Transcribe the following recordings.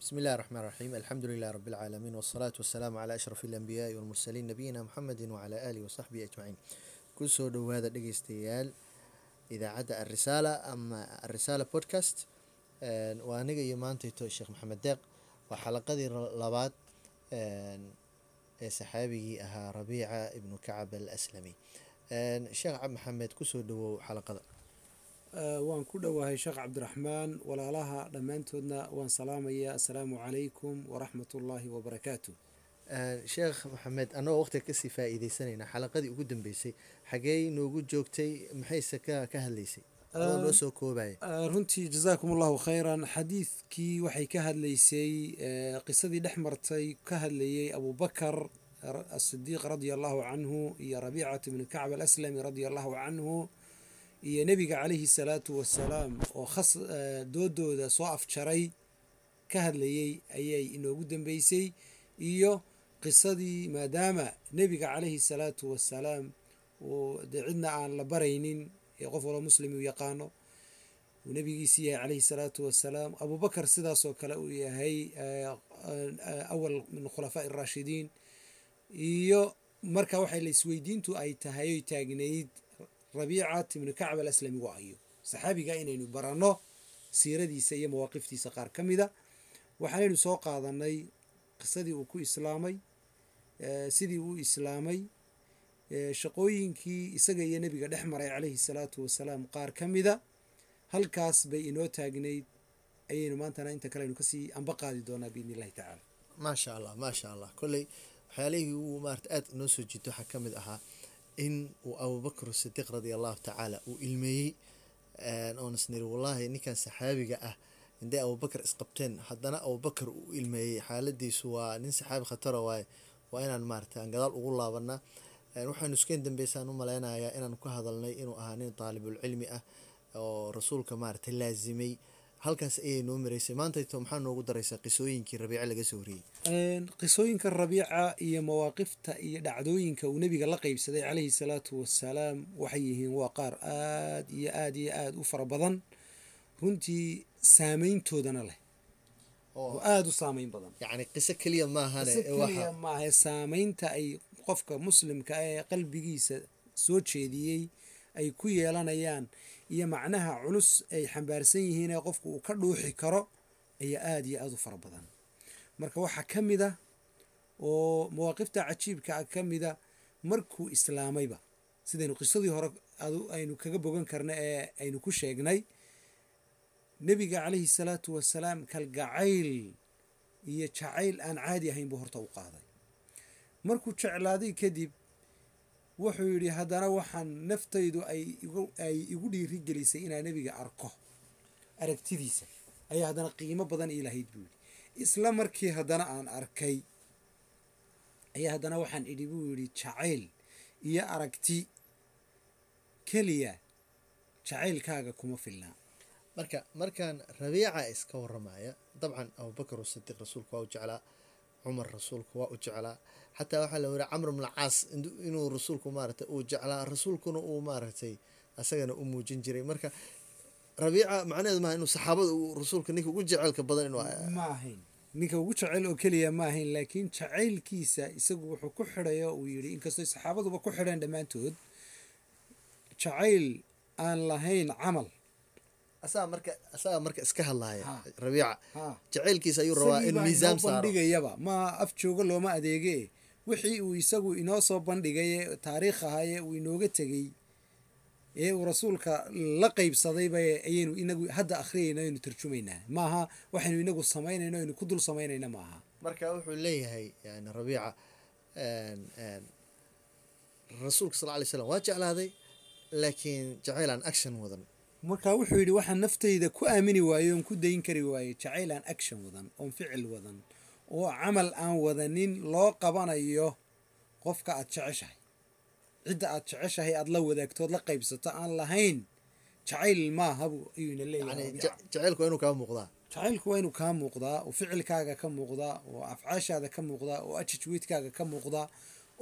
بسم الله الرحمن الرحيم الحمد لله رب العالمين والصلاة والسلام على أشرف الأنبياء والمرسلين نبينا محمد وعلى آله وصحبه أجمعين kusoo dhowaada dhegeystayaal idaacadda alrisaala ama alrisaala podcast waa aniga iyo maantayto sheekh maxamed deeq waa xalaqadii labaad ee saxaabigii ahaa rabiica ibnu kacab al aslami sheekh cab maxamed kusoo dhawow xalaqada waan ku dhowahay sheekh cabdiraxmaan walaalaha dhammaantoodna waan salaamaya assalaamu calaykum waraxmat ullaahi wabarakaatu sheekh maxamed annagoo waqtiga ka sii faa-iideysanayna xalaqadii ugu dambeysay xagee noogu joogtay maxayse ka ka hadlaysay? Adoo noo soo koobaya runtii jazaakum allahu khayran. Xadiidkii waxay ka hadlaysay qisadii dhex martay ka hadlayey abubakar asidiiq radia allahu canhu iyo rabiicat ibni kacb alaslami radia allahu canhu iyo nebiga calayhi salaatu wasalaam oo khas doodooda soo afjaray ka hadlayey ayay inoogu dambeysay iyo qisadii maadaama nebiga calayhi salaatu wasalaam uu dee cidna aan la baraynin ee qof walba muslim uu yaqaano uu nebigiisi yahay calayhi salaatu wasalaam. Abubakar sidaasoo kale uu yahay awal min khulafaa'i araashidiin iyo marka waxay la ay tahay oy taagnayd rabiicat ibnu kacb alaslami waa ayo saxaabiga inaynu baranno siiradiisa iyo mawaaqiftiisa qaar ka mida waxaanaynu soo qaadanay qisadii uu ku islaamay sidii uu islaamay shaqooyinkii isaga iyo nebiga dhex maray calayhi salaatu wasalaam qaar ka mida halkaas bay inoo taagnayd ayaynu maantana inta kale aynu ka sii anba qaadi doonaa biidni illahi tacaala. Maasha allah maasha allah. Kolley waxyaalihii uu maarata aada inoo soo jiito waxaa ka mid ahaa in uu abubakr sidiiq radia allahu tacaala uu ilmeeyey oon isniri wallaahi ninkan saxaabiga ah indee abubakar isqabteen haddana abubakar uu ilmeeyey xaaladiisu waa nin saxaabi khatara waaye. Waa inaan maarata aan gadaal ugu laabanaa. Waxaanu iskeen dambeysaan u maleynayaa inaanu ka hadalnay inuu ahaa nin daalibulcilmi ah oo rasuulka maarata laazimay halkaas ayay noo maraysay maantayto maxaa noogu daraysaa qisooyinkii rabiice laga soo horiyey? Qisooyinka rabiica iyo mawaaqifta iyo dhacdooyinka uu nebiga la qeybsaday calayhi salaatu wasalaam waxay yihiin waa qaar aad iyo aad iyo aada u fara badan. Runtii saameyntoodana leh. Oo. Aada u saameyn badan. Yacni qiso keliya maahane keliya maaha saameynta ay qofka muslimka ee qalbigiisa soo jeediyey ay ku yeelanayaan iyo macnaha culus ay xambaarsan yihiin ee qofku uu ka dhuuxi karo ayaa aada iyo aada u fara badan. Marka waxaa ka mid a oo mawaaqifta cajiibka a ka mida markuu islaamayba sidaynu qisadii hore aynu kaga bogan karna ee aynu ku sheegnay nebiga calayhi salaatu wasalaam kalgacayl iyo jacayl aan caadi ahayn buu horta u qaaday. Markuu jeclaaday kadib wuxuu yidhi haddana waxaan naftaydu ay igu dhiiri gelisay inaan nebiga arko. Aragtidiisa ayaa haddana qiimo badan ii lahayd buu yidhi. Isla markii haddana aan arkay ayaa haddana waxaan idhi buu yidhi jacayl iyo aragti keliya jacaylkaaga kuma filnaa marka markaan rabiica iska waramaya dabcan abubakar sidiiq rasuulka waa u jeclaa cumar rasuulka waa u jeclaa. Xataa waxaa la weri camr bn caas inuu rasuulku maarata uu jeclaa rasuulkuna uu maaragtay asagana u muujin jiray. Marka rabiica macnaheedu maaha inuu saxaabada uu rasuulka ninka ugu jaceylka badan inuu ma ahayn. Ninka ugu jeceyl oo keliya ma ahayn laakiin jacaylkiisa isagu wuxuu ku xidhayo uu yidhi inkastoo saxaabaduba ku xidheen dhammaantood jacayl aan lahayn camal asaga marka asaga marka iska hadlaaya rabiica. Jaceylkiisa ayuu rabaa in miisaan saaro. bandhigayaba. Ma af joogo looma adeege wixii uu isagu inoo soo bandhigaye taariikh ahaye uu inooga tegey ee uu rasuulka la qeybsadayba ayaynu inagu hadda akhriyayno aynu tarjumaynaa maaha waxaynu inagu samaynayno aynu ku dul samaynayna maaha. Marka wuxuu leeyahay yani rabiica rasuulka sal lay slam waa jeclaaday laakiin jacayl aan action wadan marka wuxuu yidhi waxaan naftayda ku aamini waayo oon ku dayn kari waayo jacayl aan action wadan oon ficil wadan oo camal aan wadanin loo qabanayo qofka aad jeceshahay. Cidda aad jeceshahay aad la wadaagtood la qaybsato aan lahayn jacayl maahabu ayuuna leeyahay. Jacaylku waa inuu kaa muuqdaa. Jacaylku waa inuu kaa muuqdaa oo ficilkaaga ka muuqdaa oo afcaashaada ka muuqdaa oo ajajweydkaaga ka muuqdaa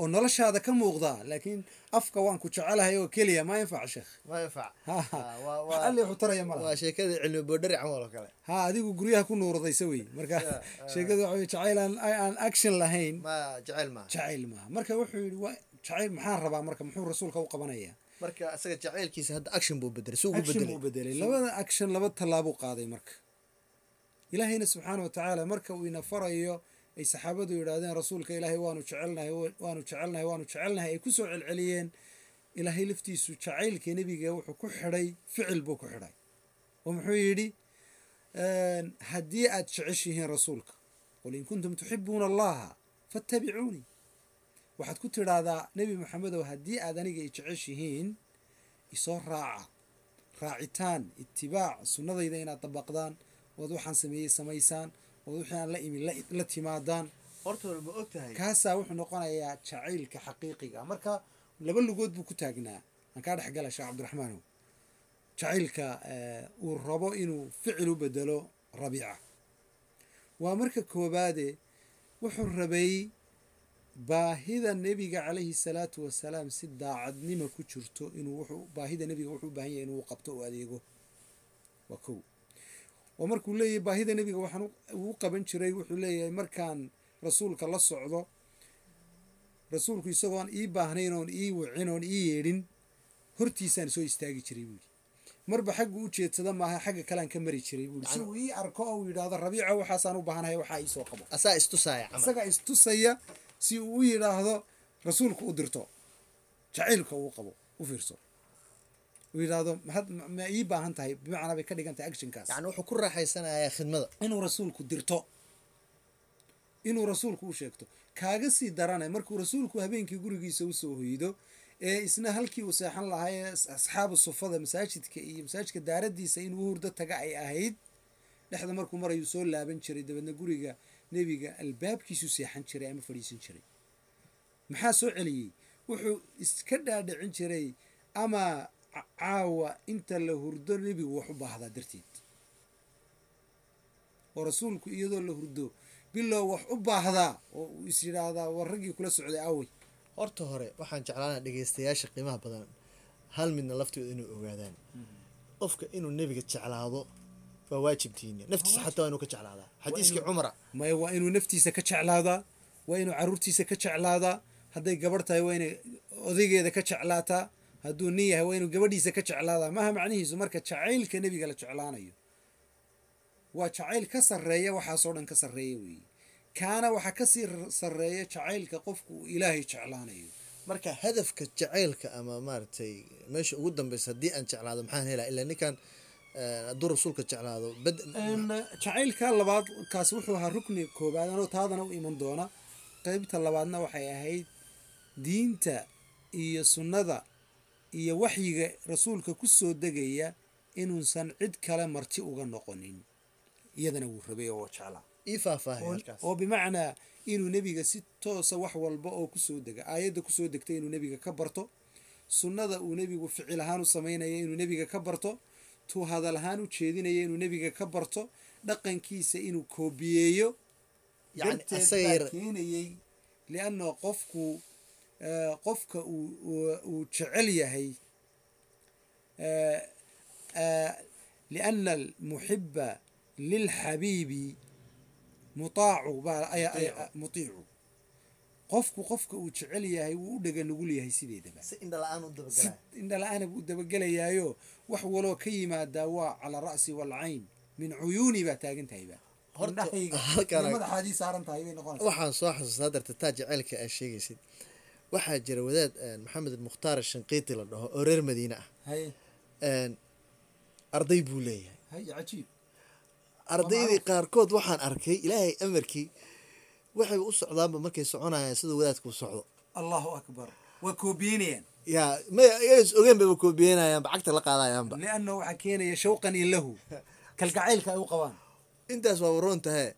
oo noloshaada ka muuqdaa laakiin afka waan ku jecelahay oo keliya ma yanfac sheekh ma. Ah, wuxuu taraya ma laha. waa sheekada cilmi boodhari camal oo kale? Ha adigu guryaha ku nuuradaysa wey. Marka Yeah, sheekadu waxa jacayl aan aan action lahayn. Ma jecel maaha jacayl maaha marka wuxuu yidhi waa jacayl maxaan rabaa marka muxuu rasuulka u qabanaya? Marka isaga jacaylkiisa hadda action buu bedelay bedelay buu bedelay labada action laba tallaabuu qaaday marka. Ilaahayna subxaana wa tacaala marka uu ina farayo ay saxaabadu yidhaahdeen rasuulka ilaahay waanu jecelnahay waanu jecelnahay waanu jecelnahay ay ku soo celceliyeen. Ilaahay laftiisu jacaylka nebiga wuxuu ku xidhay ficil buu ku xidhay. Oo muxuu yidhi haddii aad jeceshihiin rasuulka qul in kuntum tuxibuuna allaha fattabicuunii waxaad ku tidhaahdaa nebi maxamedow haddii aad aniga i jeceshihiin isoo raaca raacitaan itibaac sunnadayda inaad dabaqdaan ood waxaan sameeyey samaysaan ood wixii aan la imin la timaadaan. Ma kaasaa wuxuu noqonayaa jacaylka xaqiiqiga. Marka laba lugood buu ku taagnaa. Aan kaa dhex gala sheekh cabdiraxmaanow jacaylka uu rabo inuu ficil u bedelo rabiica. Waa marka koobaade wuxuu rabay baahida nebiga calayhi salaatu wasalaam si daacadnima ku jirto inuu wuxuu baahida nebiga wuxuu u baahan yahay inuu qabto oo adeego. Waa kow oo markuu leeyahay baahida nebiga waxaan uu qaban jiray wuxuu leeyahay markaan rasuulka la socdo rasuulku isagoon ii baahnayn oon ii wicin oon ii yeedhin hortiisaan soo istaagi jiray buuhi marba xaggu u jeedsada maaha xagga kalean ka mari jiray buui si uu ii arko oo uu yidhaahdo rabiica waxaasaan u baahanahay waxaa iisoo qabo. Isagaa istusaya si uu u yidhaahdo rasuulku u dirto jacaylka uu qabo u fiirso yidhaahdo ma ii baahan tahay bimacnaa bay ka dhigan tahay actionkaas. Yani wuxuu ku raaxaysanayaa khidmada. Inuu rasuulku dirto. Inuu rasuulku u sheegto. Kaaga sii darane markuu rasuulku habeenkii gurigiisa u soo hoydo ee isna halkii uu seexan lahaa ee asxaabu sufada masaajidka iyo masaajidka daaradiisa inuu hurdo taga ay ahayd dhexda markuu marayuu soo laaban jiray dabeedna guriga nebiga albaabkiisuu seexan jiray ama fadhiisan jiray. Maxaa soo celiyey? Wuxuu iska dhaadhicin jiray ama caawa inta la hurdo nebigu wax u baahdaa darteed. Oo rasuulku iyadoo la hurdo bilow wax u baahdaa oo uu is yidhaahdaa war raggii kula socday awey horta hore waxaan jeclaana dhegeystayaasha qiimaha badan. Hal midna laftooda inay ogaadaan. Qofka inuu nebiga jeclaado waa waajib diiniya naftiisa xataa waa inuu ka jeclaadaa xadiiskii cumara. maya waa inuu naftiisa ka jeclaadaa waa inuu caruurtiisa ka jeclaadaa hadday gabarh tahay waa inay odaygeeda ka jeclaataa hadduu nin yahay waa inuu gabadhiisa ka jeclaadaa. Maaha macnihiisu? Marka jacaylka nebiga la jeclaanayo. Waa jacayl ka sarreeya waxaasoo dhan ka sarreeya weeye kaana waxaa ka sii sarreeya jacaylka qofku uu ilaahay jeclaanayo. Marka hadafka jacaylka ama maaragtay meesha ugu dambeysa haddii aan jeclaado maxaan helaa? Ilaa ninkan hadduu rasuulka jeclaado jacaylka labaad kaas wuxuu ahaa rukni koobaad anoo taadana u iman doona. Qeybta labaadna waxay ahayd diinta iyo sunnada iyo waxyiga rasuulka ku soo degaya inuusan cid kale marti uga noqonin. Iyadana wuu rabay oo jeclaa. Oo bimacnaa inuu nebiga si toosa wax walba oo ku soo dega aayadda ku soo degtay inuu nebiga ka barto sunnada uu nebigu ficil ahaan u samaynaya inuu nebiga ka barto tuu hadal ahaan u jeedinaya inuu nebiga ka barto dhaqankiisa inuu koobiyeeyo darteed baa keenayey lianna qofku qofka uu jecel yahay lianna almuxiba lilxabiibi mutaacu baa mutiicu. qofku qofka uu jecel yahay wuu u dhega nugul yahay sideedaba indhala-aana buu dabagelayaayo wax waloo ka yimaadaa waa calaa ra'si walcayn min cuyuuni baa taagan tahayba waxaan soo xasuustaa darta taa jacaylka aad sheegaysid waxaa jira wadaad maxamed mukhtaar shanqiiti la dhaho oo reer madiine ah. Arday buu leeyahay. Ardaydii qaarkood waxaan arkay ilaahay amarkii waxay u socdaanba markay soconayaan sida wadaadku u socdo. Allahu akbar. Waa koobiyeynayaan. Yaa may iyagas ogeen bayba koobiyeynayaanba cagta la qaadayaanba lianna waxaa keenaya shawqan lahu. Kalgacaylka ay u qabaan. Intaas waa waroon tahe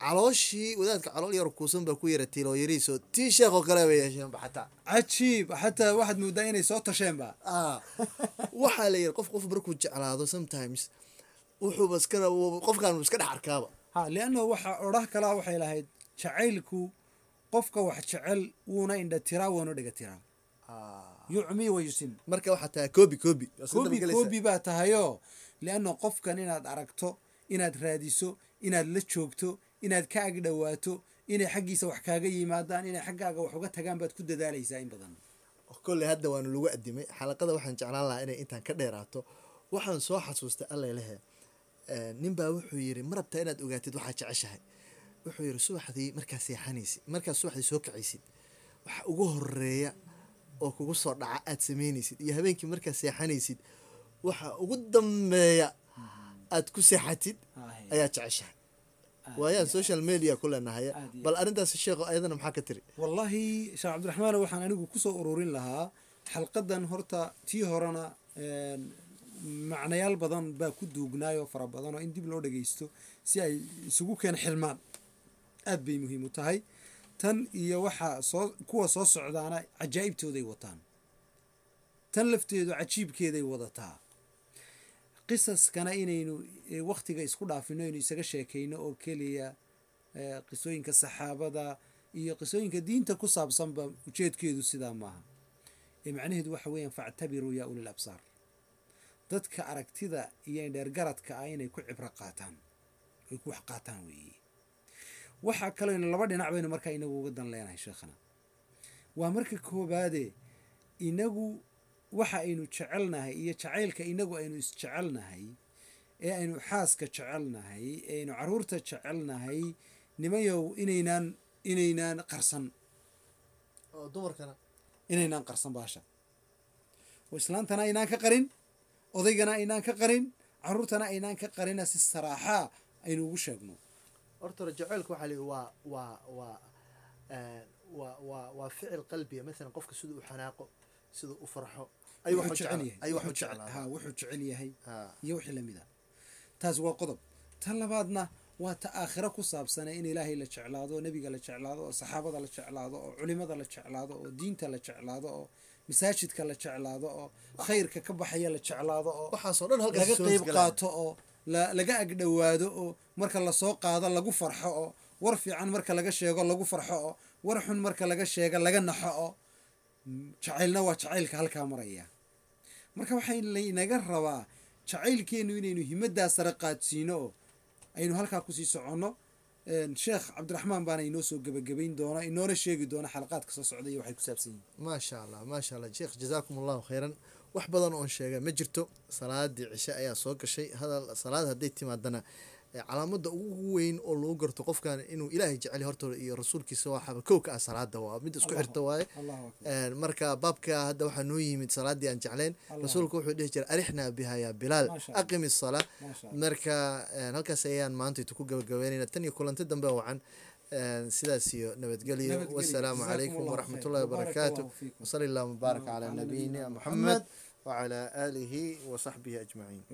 calooshii wadaadka calool yar kuusan baa ku yara tiiloo yariiso tii sheekh oo kale bay yeesheenba xataa. Cajiib xataa waxaad moodaa inay soo tasheenba. Waxaa la yiri qof qof markuu jeclaado sometimes wuxuuba iskana qofkaan iska dhex arkaaba. Ha lianna waxaa odhah kalaa waxay lahayd jacaylku qofka wax jecel wuuna indha tiraa wuuna dhiga tiraa. Yucmi wa yusim marka waxaa tahay koobi koobi. Koobi koobi baa tahayoo lianna qofkan inaad aragto inaad raadiso inaad la joogto inaad ka ag inay xaggiisa wax kaaga yimaadaan inay xaggaaga wax uga tagaan baad ku dadaalaysaa in badan. Kolley hadda waanu lagu adimay xalaqada waxaan jeclaan lahaa inay intaan ka dheeraato. Waxaan soo xasuustay allelehe nin baa wuxuu yiri ma rabtaa inaad ogaatid waxaad jeceshahay. Wuxuu yiri subaxdii markaa seexanaysid markaad subaxdii soo kacaysid. Waxa ugu horreeya oo kugu soo dhaca aad samaynaysid iyo habeenkii markaad seexanaysid waxa ugu dambeeya aad ku seexatid ayaa jeceshahay waayaan social media ku leenahay. Bal arrintaas sheekho ayadana maxaa ka tiri? Wallaahi sheekh cabdiraxmaan waxaan anigu ku soo ururin lahaa xalqadan horta tii horena macnayaal badan baa ku duugnaayoo fara badan oo in dib loo dhageysto si ay isugu keen xilmaan. Aad bay muhiim u tahay. Tan iyo waxaa soo kuwa soo socdaana cajaa'ibtooday wataan. Tan lafteedu cajiibkeeday wadataa qisaskana inaynu eh, wakhtiga isku dhaafino aynu isaga sheekayno oo keliya eh, qisooyinka saxaabada iyo qisooyinka diinta ku saabsanba ujeedkeedu sidaa maaha ee macnaheedu waxa weeyaan factabiruu yaa ulil absaar. Dadka aragtida iyo indheergaradka ah inay ku cibro qaataan ay ku wax qaataan weeye waxaa kalooynu laba dhinac baynu markaa inagu uga dan leenahay sheekhana. Waa marka koobaade inagu waxa aynu jecelnahay iyo jacaylka inagu aynu isjecelnahay ee aynu xaaska jecelnahay ee aynu carruurta jecelnahay nimayow inaynaan inaynaan qarsan. Inaynaan qarsan baasha. Oo islaantana aynaan ka qarin odaygana aynaan ka qarin caruurtana aynaan ka qarina si saraaxaa aynu ugu sheegno. Horta jaceylku waxaa yidhi waa waa waa waa waa waa ficil qalbiya masalan qofka siduu u xanaaqo siduu u farxo Wuxuu jecel yahay, iyo wixii la mid ah taas waa qodob. Tan labaadna waa ta aakhiro ku saabsane in ilaahay la jeclaado oo nebiga la jeclaado oo saxaabada la jeclaado oo culimada la jeclaado oo diinta la jeclaado oo masaajidka la jeclaado oo khayrka ka baxaya la jeclaado oo laga qeyb qaato oo la- laga agdhowaado oo marka la soo qaado lagu farxo oo war fiican marka laga sheego lagu farxo oo war xun marka laga sheego laga naxo oo jacaylna waa jacaylka halkaa maraya marka waxaa laynaga rabaa jacaylkeenu inaynu himadaa sare qaadsiino oo aynu halkaa ku sii soconno sheekh cabdiraxmaan baana inoo soo gebagabayn doona inoona sheegi doona xalaqaadka soo socda iyo waxay ku saabsan yihiin. Maasha allah maasha allah. Sheekh jazaakum allahu khayran. Wax badan oon sheega ma jirto. Salaadii cishe ayaa soo gashay. Hadal salaad hadday timaadana calaamada ugu weyn oo lagu garto qofkan inuu ilaahay jecel hortooda iyo rasuulkiisa waxaaba kow ah salaada waa mid isku xirta waaye. Marka baabka hadda waxaa noo yimid salaadii aan jeclayn rasuulku wuxuu dhihi jiray arixnaa biha yaa bilaal aqimi salaa marka halkaas ayaan maantaytu ku gabagabeynayna tan iyo kulanti dambe wacan. Sidaas iyo nabadgelyo. Wasalaamu calaykum waraxmat wabarakaatu wasali allahuma baarak calaa nabiyina moxamed wacalaa aalihi wasaxbihi ajmaciin